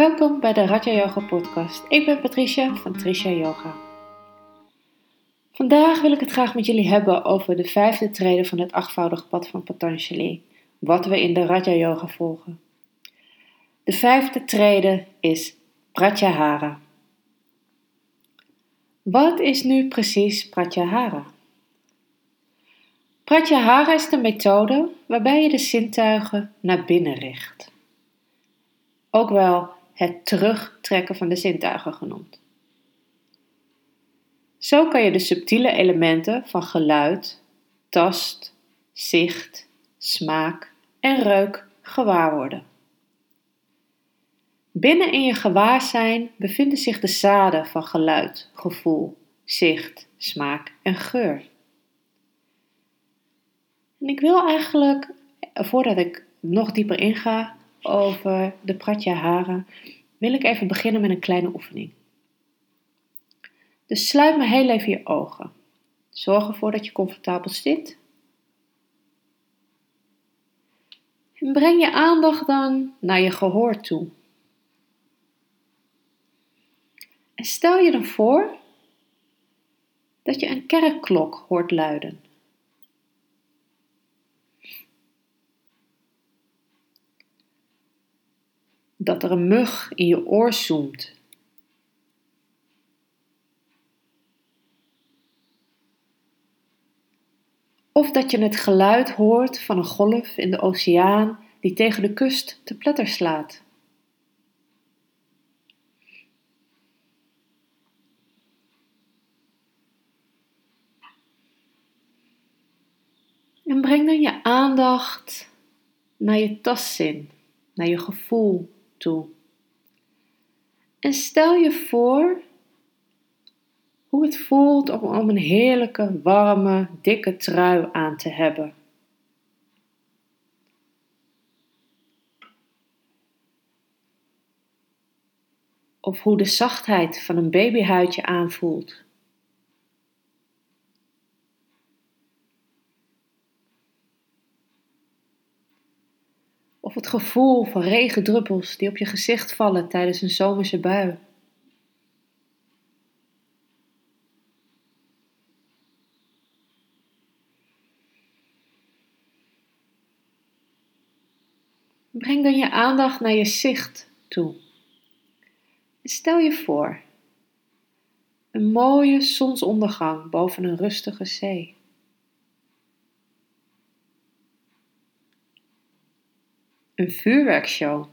Welkom bij de Raja Yoga podcast. Ik ben Patricia van Tricia Yoga. Vandaag wil ik het graag met jullie hebben over de vijfde treden van het achtvoudige pad van Patanjali, wat we in de Raja Yoga volgen. De vijfde trede is Pratyahara. Wat is nu precies Pratyahara? Pratyahara is de methode waarbij je de zintuigen naar binnen richt. Ook wel het terugtrekken van de zintuigen genoemd. Zo kan je de subtiele elementen van geluid, tast, zicht, smaak en reuk gewaar worden. Binnen in je gewaarzijn bevinden zich de zaden van geluid, gevoel, zicht, smaak en geur. En ik wil eigenlijk, voordat ik nog dieper inga over de Pratyahara, wil ik even beginnen met een kleine oefening. Dus sluit maar heel even je ogen. Zorg ervoor dat je comfortabel zit. En breng je aandacht dan naar je gehoor toe. En stel je dan voor dat je een kerkklok hoort luiden. Dat er een mug in je oor zoemt. Of dat je het geluid hoort van een golf in de oceaan die tegen de kust te pletter slaat. En breng dan je aandacht naar je tastzin, naar je gevoel En stel je voor hoe het voelt om, om een heerlijke, warme, dikke trui aan te hebben. Of hoe de zachtheid van een babyhuidje aanvoelt. Of het gevoel van regendruppels die op je gezicht vallen tijdens een zomerse bui. Breng dan je aandacht naar je zicht toe. stel je voor een mooie zonsondergang boven een rustige zee. Een vuurwerkshow.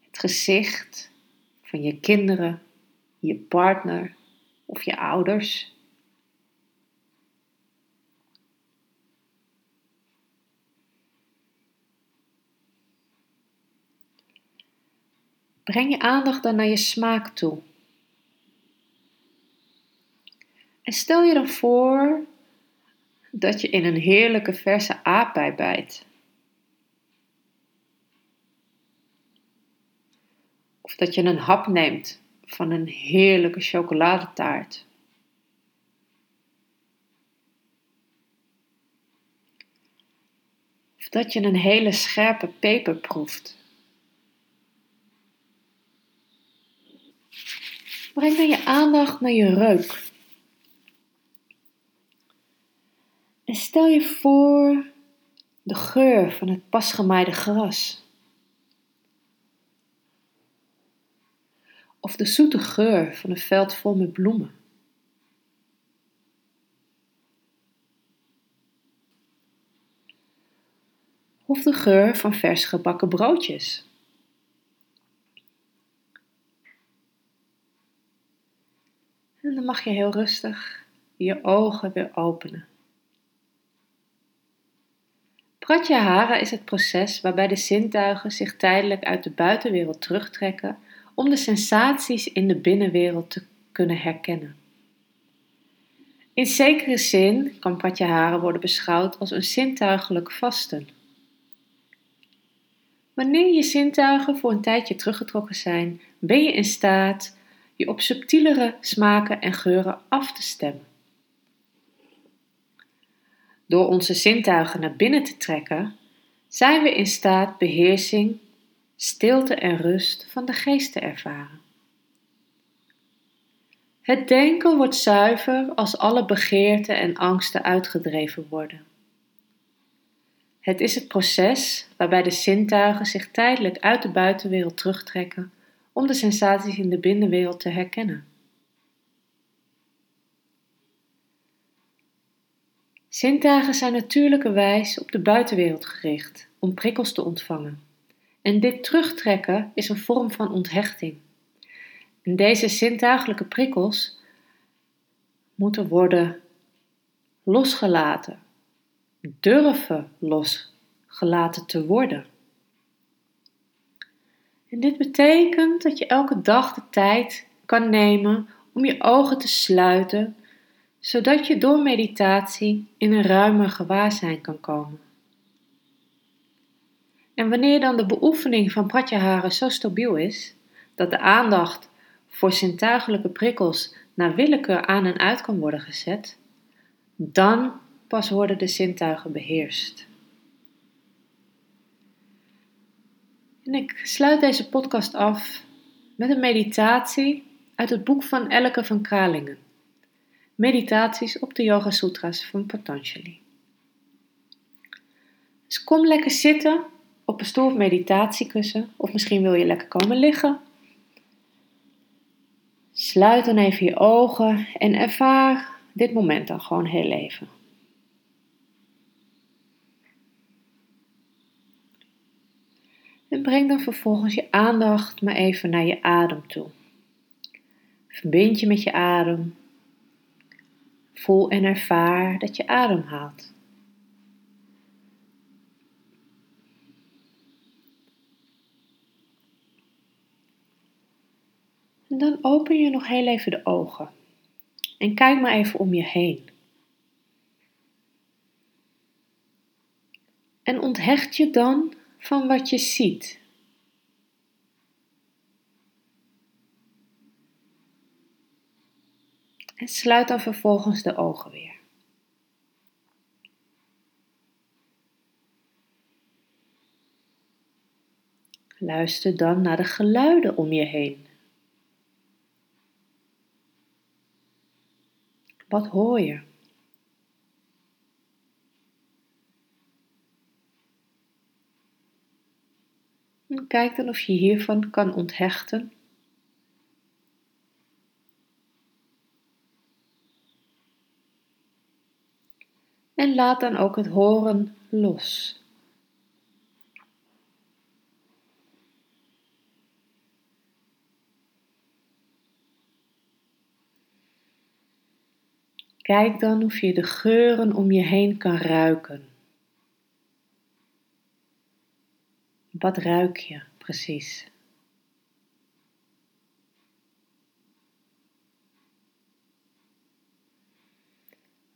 Het gezicht van je kinderen, je partner of je ouders. Breng je aandacht dan naar je smaak toe. En stel je dan voor dat je in een heerlijke verse aardbei bijt. Of dat je een hap neemt van een heerlijke chocoladetaart. Of dat je een hele scherpe peper proeft. Breng dan je aandacht naar je reuk. En stel je voor de geur van het pasgemaaide gras. Of de zoete geur van een veld vol met bloemen. Of de geur van vers gebakken broodjes. En dan mag je heel rustig je ogen weer openen. Pratyahara is het proces waarbij de zintuigen zich tijdelijk uit de buitenwereld terugtrekken om de sensaties in de binnenwereld te kunnen herkennen. In zekere zin kan Pratyahara worden beschouwd als een zintuigelijk vasten. Wanneer je zintuigen voor een tijdje teruggetrokken zijn, ben je in staat je op subtielere smaken en geuren af te stemmen. Door onze zintuigen naar binnen te trekken, zijn we in staat beheersing, stilte en rust van de geest te ervaren. Het denken wordt zuiver als alle begeerten en angsten uitgedreven worden. Het is het proces waarbij de zintuigen zich tijdelijk uit de buitenwereld terugtrekken om de sensaties in de binnenwereld te herkennen. Zintuigen zijn natuurlijkerwijs op de buitenwereld gericht om prikkels te ontvangen. En dit terugtrekken is een vorm van onthechting. En deze zintuigelijke prikkels moeten worden losgelaten, durven losgelaten te worden. En dit betekent dat je elke dag de tijd kan nemen om je ogen te sluiten, zodat je door meditatie in een ruimer gewaarzijn kan komen. En wanneer dan de beoefening van Pratyahara zo stabiel is, dat de aandacht voor zintuigelijke prikkels naar willekeur aan en uit kan worden gezet, dan pas worden de zintuigen beheerst. En ik sluit deze podcast af met een meditatie uit het boek van Elke van Kralingen. Meditaties op de Yoga Sutras van Patanjali. Dus kom lekker zitten op een stoel of meditatiekussen, of misschien wil je lekker komen liggen. Sluit dan even je ogen en ervaar dit moment dan gewoon heel even. En breng dan vervolgens je aandacht maar even naar je adem toe. Verbind je met je adem. Voel en ervaar dat je adem haalt. En dan open je nog heel even de ogen. En kijk maar even om je heen. En onthecht je dan van wat je ziet. En sluit dan vervolgens de ogen weer. Luister dan naar de geluiden om je heen. Wat hoor je? kijk dan of je hiervan kan onthechten. En laat dan ook het horen los. Kijk dan of je de geuren om je heen kan ruiken. Wat ruik je precies?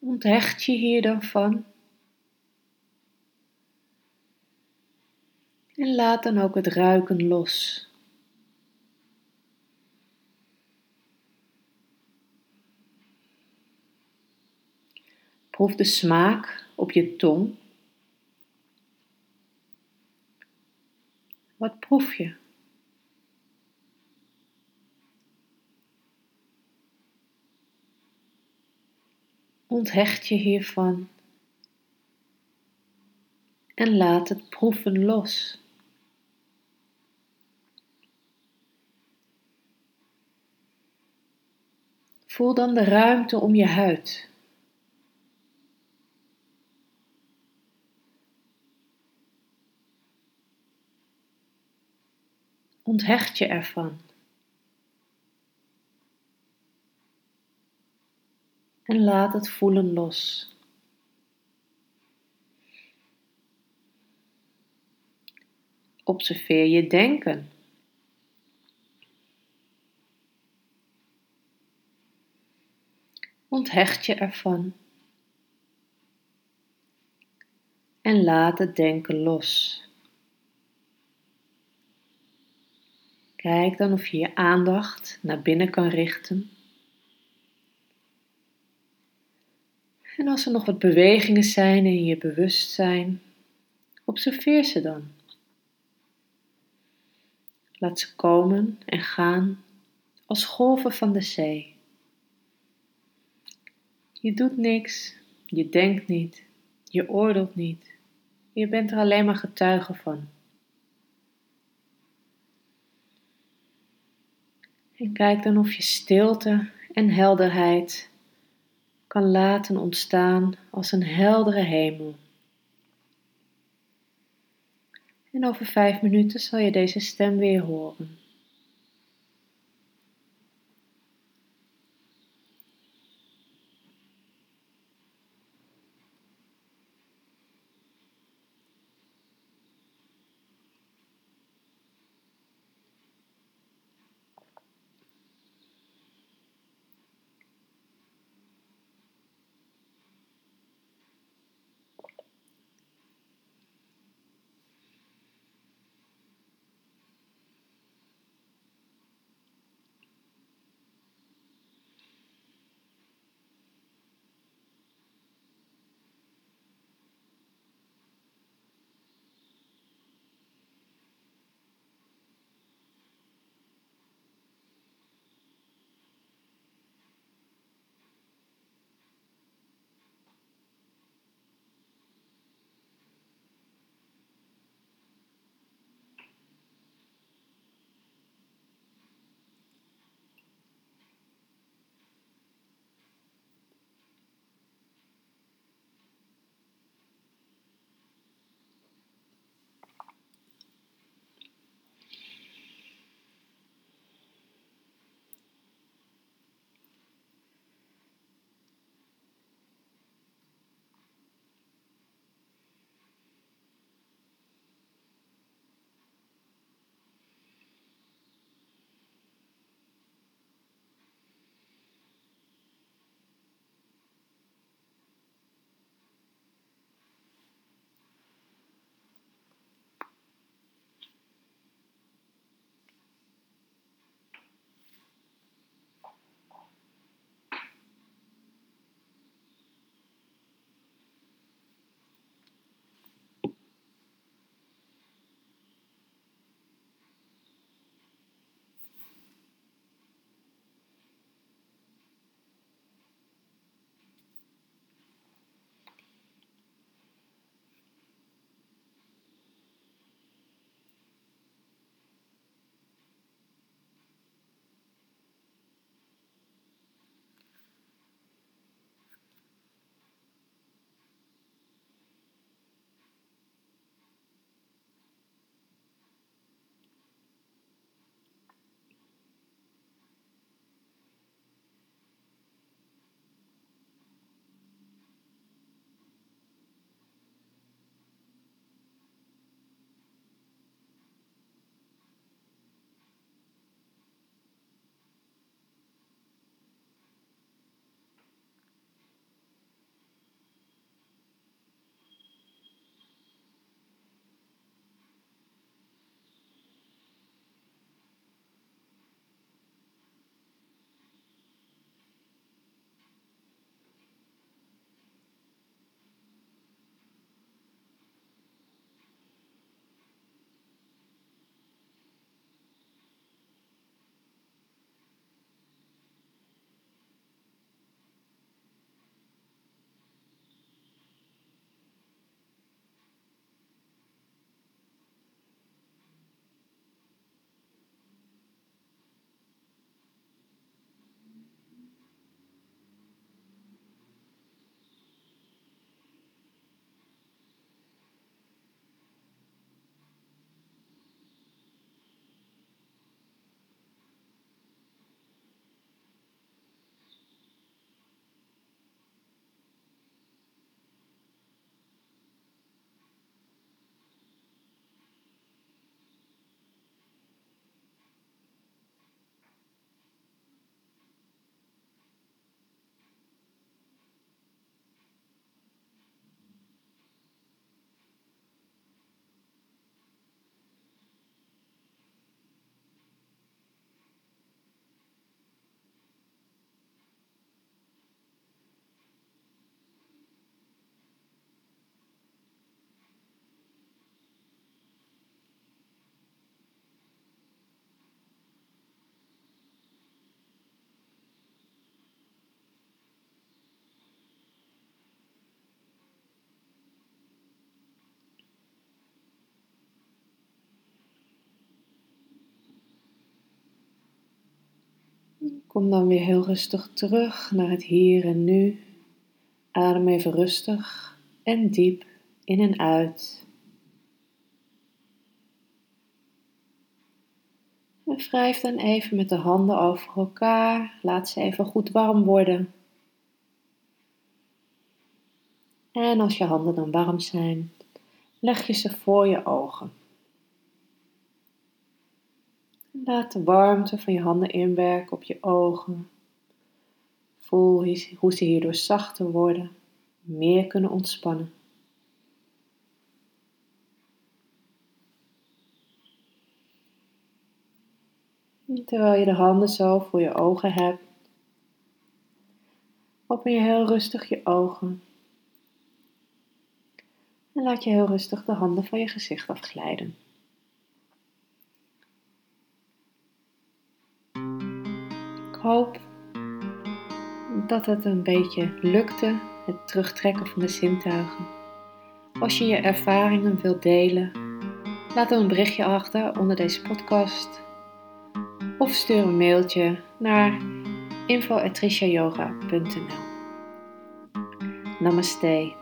Onthecht je hier dan van? En laat dan ook het ruiken los. Proef de smaak op je tong. Wat proef je? Onthecht je hiervan en laat het proeven los. Voel dan de ruimte om je huid. Onthecht je ervan. En laat het voelen los. Observeer je denken. Onthecht je ervan. En laat het denken los. Kijk dan of je je aandacht naar binnen kan richten. En als er nog wat bewegingen zijn in je bewustzijn, observeer ze dan. Laat ze komen en gaan als golven van de zee. Je doet niks, je denkt niet, je oordeelt niet. Je bent er alleen maar getuige van. En kijk dan of je stilte en helderheid kan laten ontstaan als een heldere hemel. En over vijf minuten zal je deze stem weer horen. Kom dan weer heel rustig terug naar het hier en nu. Adem even rustig en diep in en uit. En wrijf dan even met de handen over elkaar. Laat ze even goed warm worden. En als je handen dan warm zijn, leg je ze voor je ogen. Laat de warmte van je handen inwerken op je ogen. Voel hoe ze hierdoor zachter worden, meer kunnen ontspannen. Terwijl je de handen zo voor je ogen hebt, open je heel rustig je ogen. En laat je heel rustig de handen van je gezicht afglijden. Hoop dat het een beetje lukte, het terugtrekken van de zintuigen. Als je je ervaringen wilt delen, laat dan een berichtje achter onder deze podcast of stuur een mailtje naar info.trishayoga.nl Namaste.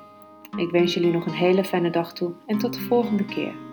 Ik wens jullie nog een hele fijne dag toe en tot de volgende keer.